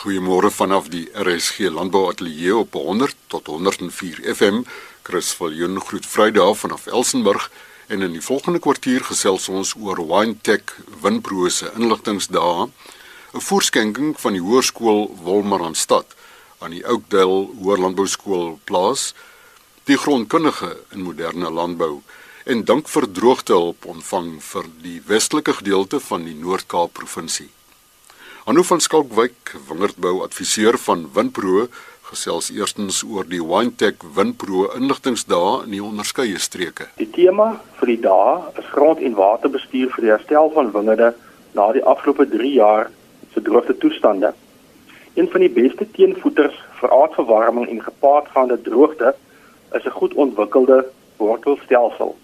Goeiemôre vanaf die RSG Landbou Ateljee op 100 tot 104 FM. Chris Viljoen groet Vrydag vanaf Elsenburg en in die volgende kwartier gesels ons oor Winetech Winprose inligtingsdae, 'n voorskenking van die Hoërskool Wolmaranstad aan die Oakdale Hoërlandbouskool plaas, die grondkundige in moderne landbou en dank vir droogtehulp ontvang vir die westelike gedeelte van die Noord-Kaap provinsie. Anu van Skalkwyk, wingerdbou adviseur van Winpro, gesels eerstens oor die Winetech Winpro inligtingsdae in die onderskeie streke. Die tema vir die dae is grond- en waterbestuur vir die herstel van wingerde na die afgelope 3 jaar se droogte toestande. Een van die beste teenvoeters vir aardverwarming en gepaardgaande droogte is 'n goed ontwikkelde wortelstelsel.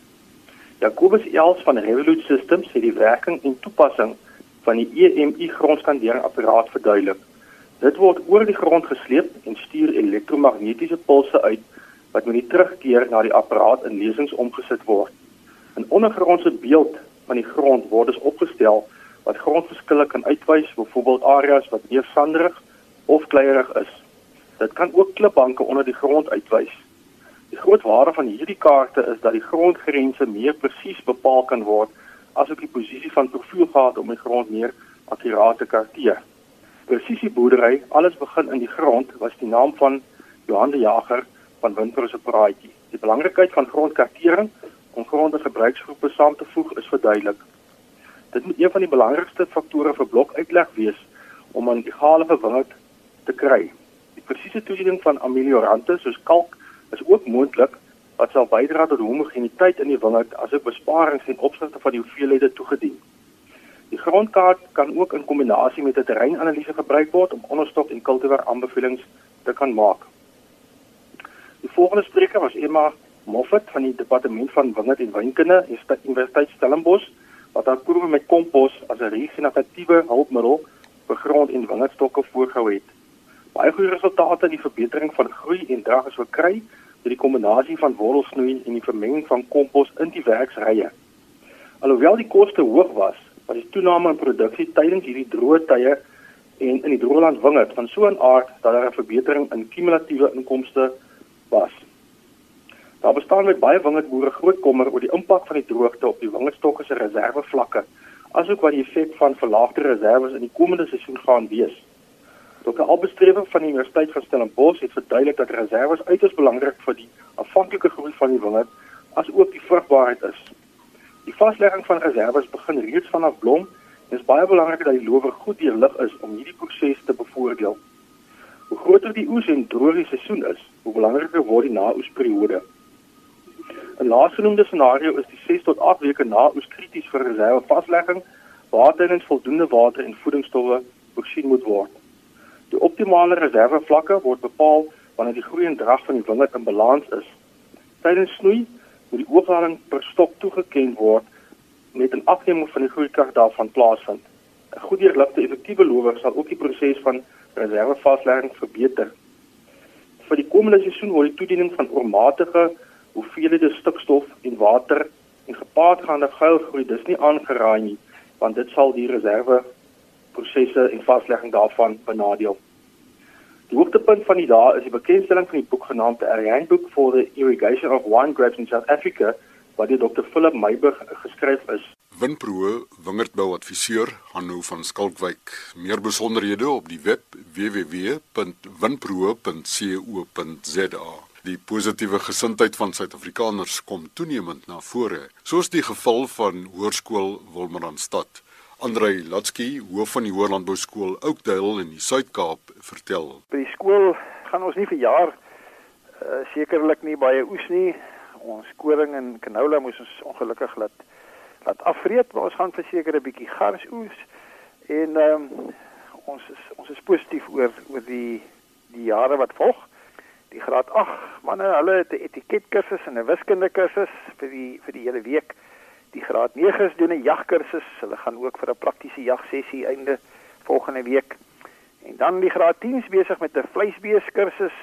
Jacobus Els van Revolut Systems het die werking en toepassing van die EMI grondskanderingapparaat verduidelik. Dit word oor die grond gesleep en stuur elektromagnetiese pulse uit wat met die terugkeer na die apparaat in lesings omgesit word. 'n Ondergrondse beeld van die grond word dus opgestel wat grondverskille kan uitwys, byvoorbeeld areas wat meer sanderig of kleierig is. Dit kan ook klipbanke onder die grond uitwys. Die groot waarde van hierdie kaarte is dat die grondgrense meer presies bepaal kan word asook die posisie van profielgate om die grond meer akkuraat te karteer. Presisieboerdery, alles begin in die grond, was die naam van Johan de Jager van Windbro se praatjie. Die belangrikheid van grondkartering om gronde gebruiksgroepe saam te voeg is verduidelik. Dit moet een van die belangrikste faktore vir blokuitleg wees om 'n egale verwingerd te kry. Die presiese toediening van ameliorante soos kalk is ook moontlik wat sal bydra tot homogeniteit in die wingerd asook besparings ten opsigte van die hoeveelhede toegedien. Die grondkaart kan ook in kombinasie met 'n terreinanalise gebruik word om onderstok en kultivar aanbevelings te kan maak. Die volgende spreker was Emma Moffat van die departement van wingerd en wynkunde in die Universiteit Stellenbosch wat haar proewe met kompos as 'n regeneratiewe hulpmiddel vir grond- en wingerdstokke voorgehou het. Baie goeie resultate in die verbetering van groei en drag is verkry deur die kombinasie van wortelsnoei en die vermenging van kompos in die werksrye. Alhoewel die koste hoog was, was die toename in produksie tydens hierdie droë tye en in die droëland wingerd van so 'n aard dat daar 'n verbetering in kumulatiewe inkomste was. Daar bestaan met baie wingerdboere groot kommer oor die impak van die droogte op die wingerdstokke se reservevlakke, asook wat die effek van verlaagde reserve in die komende seisoen gaan wees. Dr. Albestrewe van die Universiteit van Stellenbosch het verduidelik dat reserve uiters belangrik vir die afhanklike groei van die wingerd as ook die vrugbaarheid is. Die vaslegging van reserve begin reeds vanaf blom en is baie belangrik dat die lower goed deurlig is om hierdie proses te bevoordeel. Hoe groter die oes en droër die seisoen is, hoe belangriker word die naoesperiode. 'n Laasgenoemde scenario is die 6 tot 8 weke na oes krities vir reserve vaslegging waar tydens voldoende water en voedingsstowwe voorsien moet word. Die optimale reservevlakke word bepaal wanneer die groei en drag van die wingerd in balans is. Tydens snoei moet die ooghaling per stok toegeken word met 'n afneming van die groeikrag daarvan plaasvind. 'n Goed deurligte effektiewe lower sal ook die proses van reservevaslegging verbeter. Vir die komende seisoen word die toediening van oormatige hoeveelhede stikstof en water en gepaardgaande geilgroei dis nie aangeraai nie want dit sal die reserve prosesse en vaslegging daarvan benadeel. Die hoogtepunt van die dag is die bekendstelling van die boek genaamd The Ariane Book for the Irrigation of Wine Grapes in South Africa wat deur Dr Philip Meiburg geskryf is. Winpro wingerdbou adviseur Hanno van Skalkwyk. Meer besonderhede op die web www.winpro.co.za. Die positiewe gesindheid van Suid-Afrikaners kom toenemend na vore, soos die geval van Hoërskool Wolmaranstad. Andrei Latsky, hoof van die Hoërlandbou skool Oakdale in die Suid-Kaap, vertel. By die skool gaan ons nie vir jaar uh, sekerlik nie baie oes nie. Ons koring en canola moes ons ongelukkig laat laat afreed, maar ons gaan verseker 'n bietjie gars oes en um, ons is ons is positief oor oor die die jare wat volg. Die graad 8 manne, hulle het 'n etiketkursus en 'n wiskunde kursus vir die vir die hele week die graad 9's doen 'n jagkursus. Hulle gaan ook vir 'n praktiese jagsessie einde volgende week. En dan die graad 10's besig met 'n vleisbeeskursus.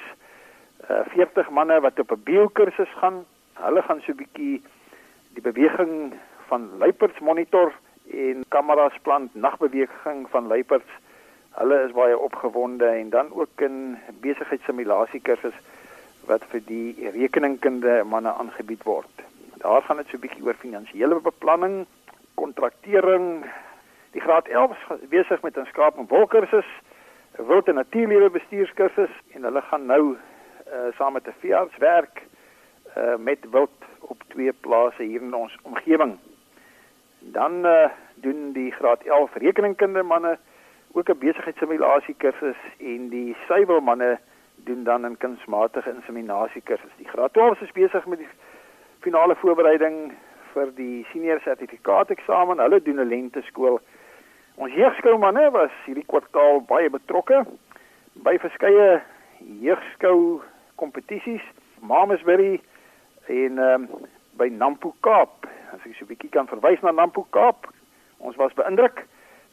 Uh 40 manne wat op 'n biokursus gaan. Hulle gaan so 'n bietjie die beweging van luiperds monitor en kameras plant nagbeweging van luiperds Hulle is baie opgewonde en dan ook in besigheidsimulasie kursus wat vir die rekeningkunde manne aangebied word. Daar gaan dit so 'n bietjie oor finansiële beplanning, kontraktering. Die graad 11 is besig met 'n skaap en wol kursus, 'n wild en natuurlewe bestuurskursus en hulle gaan nou uh, saam met 'n veearts werk uh, met wild op twee plase hier in ons omgewing. Dan uh, doen die graad 11 rekeningkunde manne ook 'n besigheidsimulasie kursus en die suiwelmanne doen dan 'n kunsmatige inseminasie kursus. Die graad 12 is besig met die finale voorbereiding vir die senior sertifikaat eksamen. Hulle doen 'n lente skool. Ons jeugskoumanne was hierdie kwartaal baie betrokke by verskeie jeugskou kompetisies. Mamasbury en um, by Nampo Kaap. As ek so 'n bietjie kan verwys na Nampo Kaap. Ons was beïndruk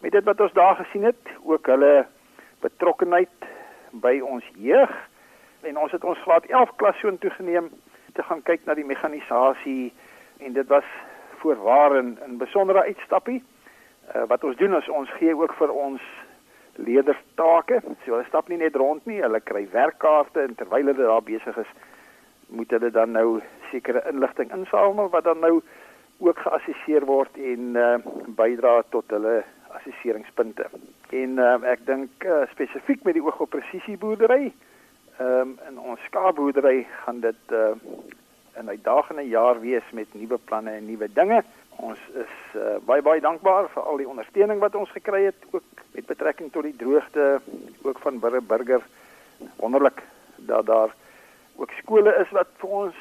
met dit wat ons daar gesien het, ook hulle betrokkenheid by ons jeug. En ons het ons graad 11 klas so intoe geneem te gaan kyk na die mekanisasie en dit was voorwaar 'n 'n besondere uitstappie. Uh, wat ons doen is ons gee ook vir ons leerders take. So hulle stap nie net rond nie, hulle kry werkkaarte en terwyl hulle daar besig is, moet hulle dan nou sekere inligting insamel wat dan nou ook geassesseer word en uh, bydra tot hulle assesseringspunte. En uh, ek dink uh, spesifiek met die oog op presisieboerdery, ehm um, in ons skaapboerdery gaan dit uh, 'n uitdagende jaar wees met nuwe planne en nuwe dinge. Ons is uh, baie baie dankbaar vir al die ondersteuning wat ons gekry het ook met betrekking tot die droogte ook van Burger Burger. Wonderlik dat daar ook skole is wat vir ons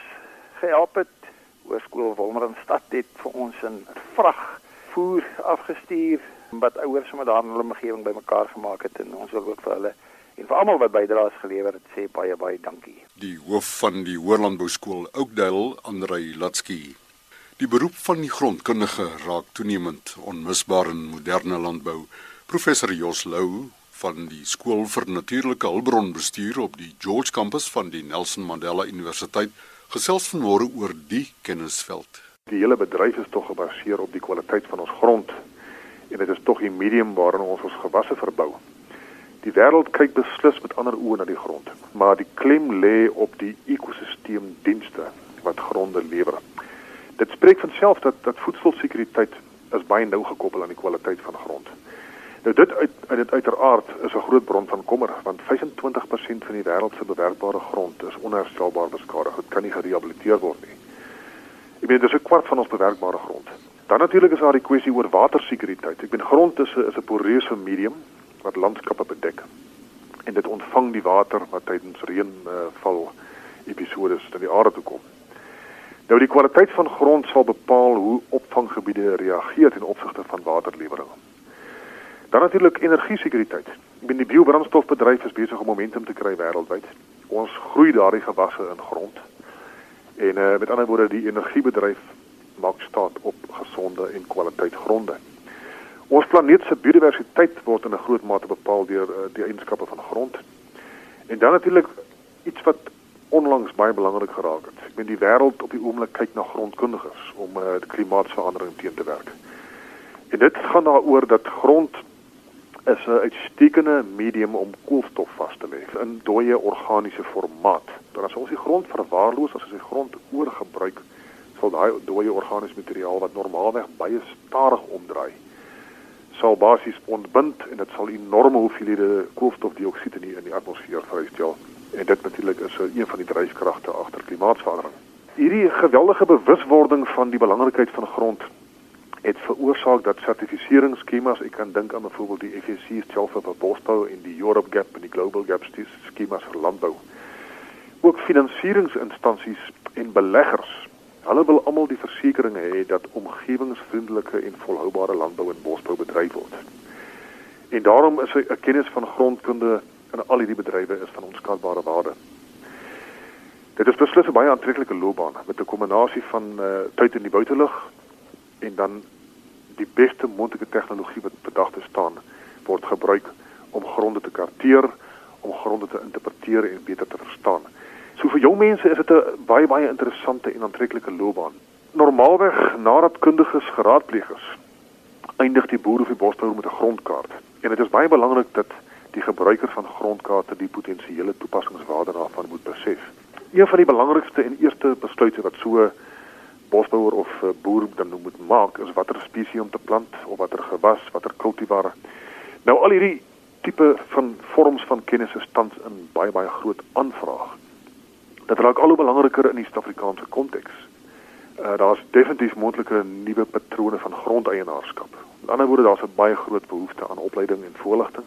gehelp het. Hoërskool Wolmaranstad het vir ons 'n vrag voer afgestuur wat ouers sommer daar in hulle omgewing bymekaar gemaak het en ons wil ook vir hulle en vir almal wat bydraes gelewer het sê baie baie dankie. Die hoof van die Hoërlandbou skool Oakdale, Andrei Latsky. Die beroep van die grondkundige raak toenemend onmisbaar in moderne landbou. Professor Jos Lou van die skool vir natuurlike hulpbronbestuur op die George kampus van die Nelson Mandela Universiteit gesels vanmôre oor die kennisveld. Die hele bedryf is tog gebaseer op die kwaliteit van ons grond en dit is tog die medium waarin ons ons gewasse verbou. Die wêreld kyk beslis met ander oë na die grond, maar die klem lê op die ekosisteemdienste wat gronde lewer. Dit spreek van self dat dat voedselsekuriteit is baie nou gekoppel aan die kwaliteit van grond. Nou dit uit dit uiteraard is 'n groot bron van kommer want 25% van die wêreld se bewerkbare grond is onherstelbaar beskadig. Dit kan nie gerehabiliteer word nie. Ek meen dis 'n kwart van ons bewerkbare grond. Dan natuurlik is daar die kwessie oor watersekuriteit. Ek bedoel grond is 'n is 'n poreuse medium wat landskappe bedek. En dit ontvang die water wat tydens reënval uh, episodes in die aarde toe kom. Nou die kwaliteit van grond sal bepaal hoe opvanggebiede reageer ten opsigte van waterlewering. Dan natuurlik energiesekuriteit. Ek bedoel die biobrandstofbedryf is besig om momentum te kry wêreldwyd. Ons groei daardie gewasse in grond. En uh, met ander woorde die energiebedryf maak staat op gesonde en kwaliteit gronde. Ons planeet se biodiversiteit word in 'n groot mate bepaal deur uh, die eienskappe van grond. En dan natuurlik iets wat onlangs baie belangrik geraak het. Ek meen die wêreld op die oomblik kyk na grondkundiges om uh, die klimaatsverandering teen te werk. En dit gaan daaroor dat grond is 'n uitstekende medium om koolstof vas te lê in dooie organiese formaat. Dan as ons die grond verwaarloos, as ons die grond oorgebruik, sal daai dooie organiese materiaal wat normaalweg baie stadig omdraai sal basies ontbind en dit sal enorme hoeveelhede koolstofdioksied in die, in die atmosfeer vrystel en dit natuurlik is een van die dryfkragte agter klimaatsverandering. Hierdie geweldige bewuswording van die belangrikheid van grond het veroorsaak dat sertifiseringsskemas, ek kan dink aan byvoorbeeld die FSC self vir bosbou en die Europe Gap en die Global Gap skemas vir landbou. Ook finansieringsinstansies en beleggers Hulle wil almal die versekeringe hê dat omgewingsvriendelike en volhoubare landbou en bosbou bedryf word. En daarom is 'n kennis van grondkunde in al hierdie bedrywe is van onskatbare waarde. Dit is beslis 'n baie aantreklike loopbaan met 'n kombinasie van uh, tyd in die buitelug en dan die beste moontlike tegnologie wat bedag te staan word gebruik om gronde te karteer, om gronde te interpreteer en beter te verstaan. So vir jong mense is dit 'n baie baie interessante en aantreklike loopbaan. Normaalweg nadat kundiges geraadpleeg is, eindig die boer of die bosbouer met 'n grondkaart. En dit is baie belangrik dat die gebruiker van grondkaarte die potensiële toepassingswaarde daarvan moet besef. Een van die belangrikste en eerste besluite wat so bosbouer of uh, boer dan moet maak is watter spesies om te plant of watter gewas, watter kultivar. Nou al hierdie tipe van vorms van kennis is tans in baie baie groot aanvraag. Dit raak al hoe belangriker in die Suid-Afrikaanse konteks. Uh, daar's definitief moontlike nuwe patrone van grondeienaarskap. Met ander woorde, daar's 'n baie groot behoefte aan opleiding en voorligting.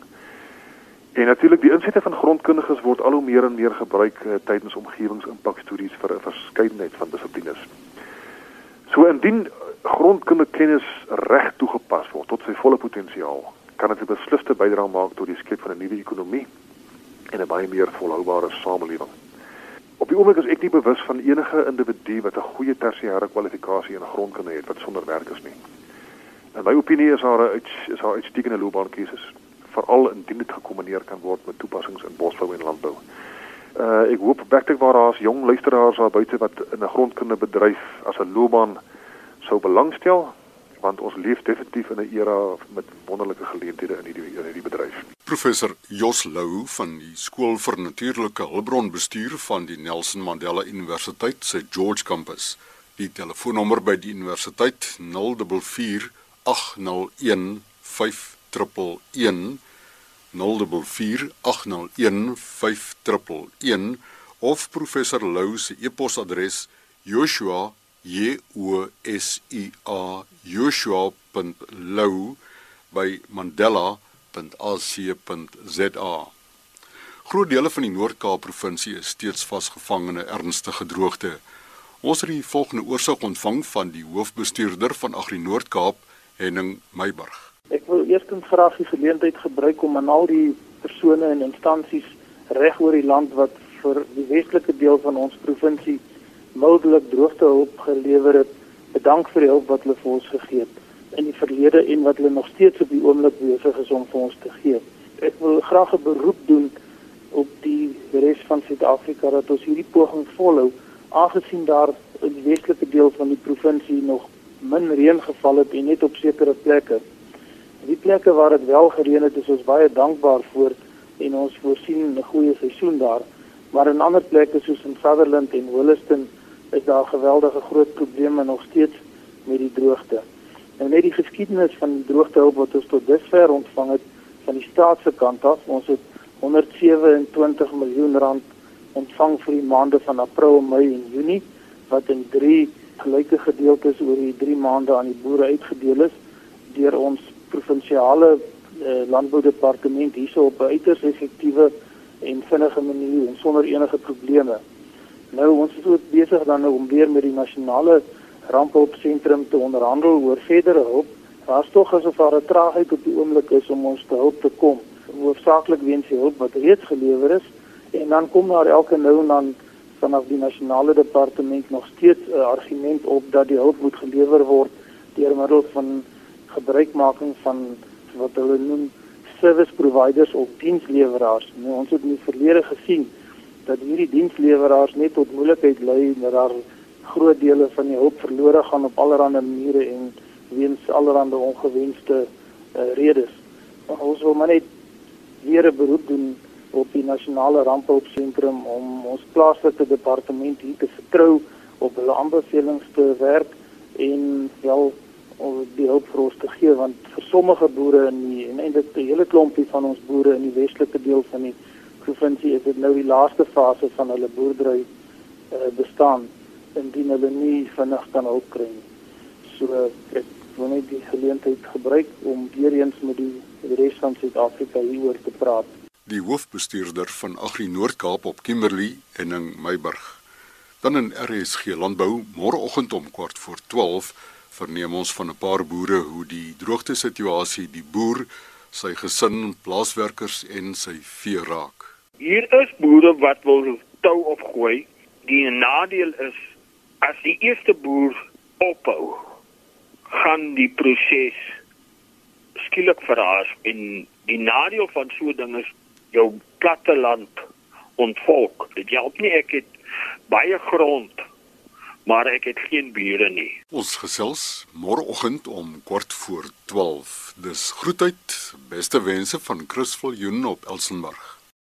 En natuurlik die insette van grondkundiges word al hoe meer en meer gebruik uh, tydens omgewingsimpakstudies vir 'n verskeidenheid van dissiplines. So indien grondkundige kennis reg toegepas word tot sy volle potensiaal, kan dit 'n besliste bydrae maak tot die skep van 'n nuwe ekonomie en 'n baie meer volhoubare samelewing. Die oomblik is ek nie bewus van enige individu wat 'n goeie tersiêre kwalifikasie in grondkunde het wat sonder werk is nie. In my opinie is haar is haar uitstekende loopbaankeuses, veral indien dit gekombineer kan word met toepassings in bosbou en landbou. Uh ek hoop werklik waar daar's jong luisteraars daar buite wat in 'n grondkunde bedryf as 'n loopbaan sou belangstel want ons leef definitief in 'n era met wonderlike geleenthede in hierdie in hierdie bedryf. Professor Jos Lou van die Skool vir Natuurlike Hulpbronbestuur van die Nelson Mandela Universiteit se George Campus. Die telefoonnommer by die universiteit 044 801 5111 0448015111 of professor Lou se e-posadres joshua j o s u a joshua.lou by mandela.ac.za Groot dele van die Noord-Kaap provinsie is steeds vasgevang in 'n ernstige droogte. Ons het die volgende oorsig ontvang van die hoofbestuurder van Agri Noord-Kaap, Henning Meiburg. Ek wil eerstens graag die geleentheid gebruik om aan al die persone en instansies reg oor die land wat vir die westelike deel van ons provinsie mildelik droogtehulp gelewer het, bedank vir die hulp wat hulle vir ons gegee het in die verlede en wat hulle nog steeds op die oomblik besig is om vir ons te gee. Ek wil graag 'n beroep doen op die res van Suid-Afrika dat ons hierdie poging volhou aangesien daar in die westelike deel van die provinsie nog min reën geval het en net op sekere plekke Die plekke waar dit wel gereën het, is ons baie dankbaar vir en ons voorsien 'n goeie seisoen daar. Maar in ander plekke soos in Sutherland en Williston is daar geweldige groot probleme nog steeds met die droogte. Nou net die geskiedenis van die droogtehulp wat ons tot dusver ontvang het van die staat se kant af. Ons het 127 miljoen rand ontvang vir die maande van April, Mei en Junie wat in 3 gelyke gedeeltes oor die 3 maande aan die boere uitgedeel is deur ons provinsiale uh, landboudepartement hierso op 'n uiters effektiewe en vinnige manier en sonder enige probleme. Nou ons is ook besig dan nou om weer met die nasionale rampehulpsentrum te onderhandel oor verdere hulp. Daar's tog asof daar 'n traagheid op die oomblik is om ons te help te kom, hoofsaaklik weens die hulp wat reeds gelewer is en dan kom daar elke nou en dan vanaf die nasionale departement nog steeds 'n argument op dat die hulp moet gelewer word deur middel van gebruikmaking van wat hulle noem service providers of diensleweraars. Nou, ons het in die verlede gesien dat hierdie diensleweraars net tot moeilikheid lei en dat daar groot dele van die hulp verlore gaan op allerlei maniere en weens allerlei ongewenste uh, redes. Maar ons wil maar net weer 'n beroep doen op die nasionale rampehulpsentrum om ons plaaslike departement hier te vertrou op hulle aanbevelings te werk en wel om die hulp vir ons te gee want vir sommige boere in die en eintlik 'n hele klompie van ons boere in die westelike deel van die provinsie is dit nou die laaste fase van hulle boerdery uh, bestaan indien hulle nie vinnig kan hulp kry nie. So ek wil net die geleentheid gebruik om weer eens met die, die res van Suid-Afrika hieroor te praat. Die hoofbestuurder van Agri Noord-Kaap op Kimberley en in Meiburg. Dan in RSG Landbou môreoggend om kwart voor 12 verneem ons van 'n paar boere hoe die droogte situasie die boer, sy gesin, plaaswerkers en sy vee raak. Hier is boere wat wil tou opgooi. Die nadeel is as die eerste boer ophou, gaan die proses skielik verhaas en die nadeel van so 'n ding is jou platte land ontvolk. Dit help nie ek het baie grond maar ek het geen bure nie. Ons gesels môreoggend om kwart voor 12. Dis groetheid, beste wense van Chris Viljoen op Elsenburg.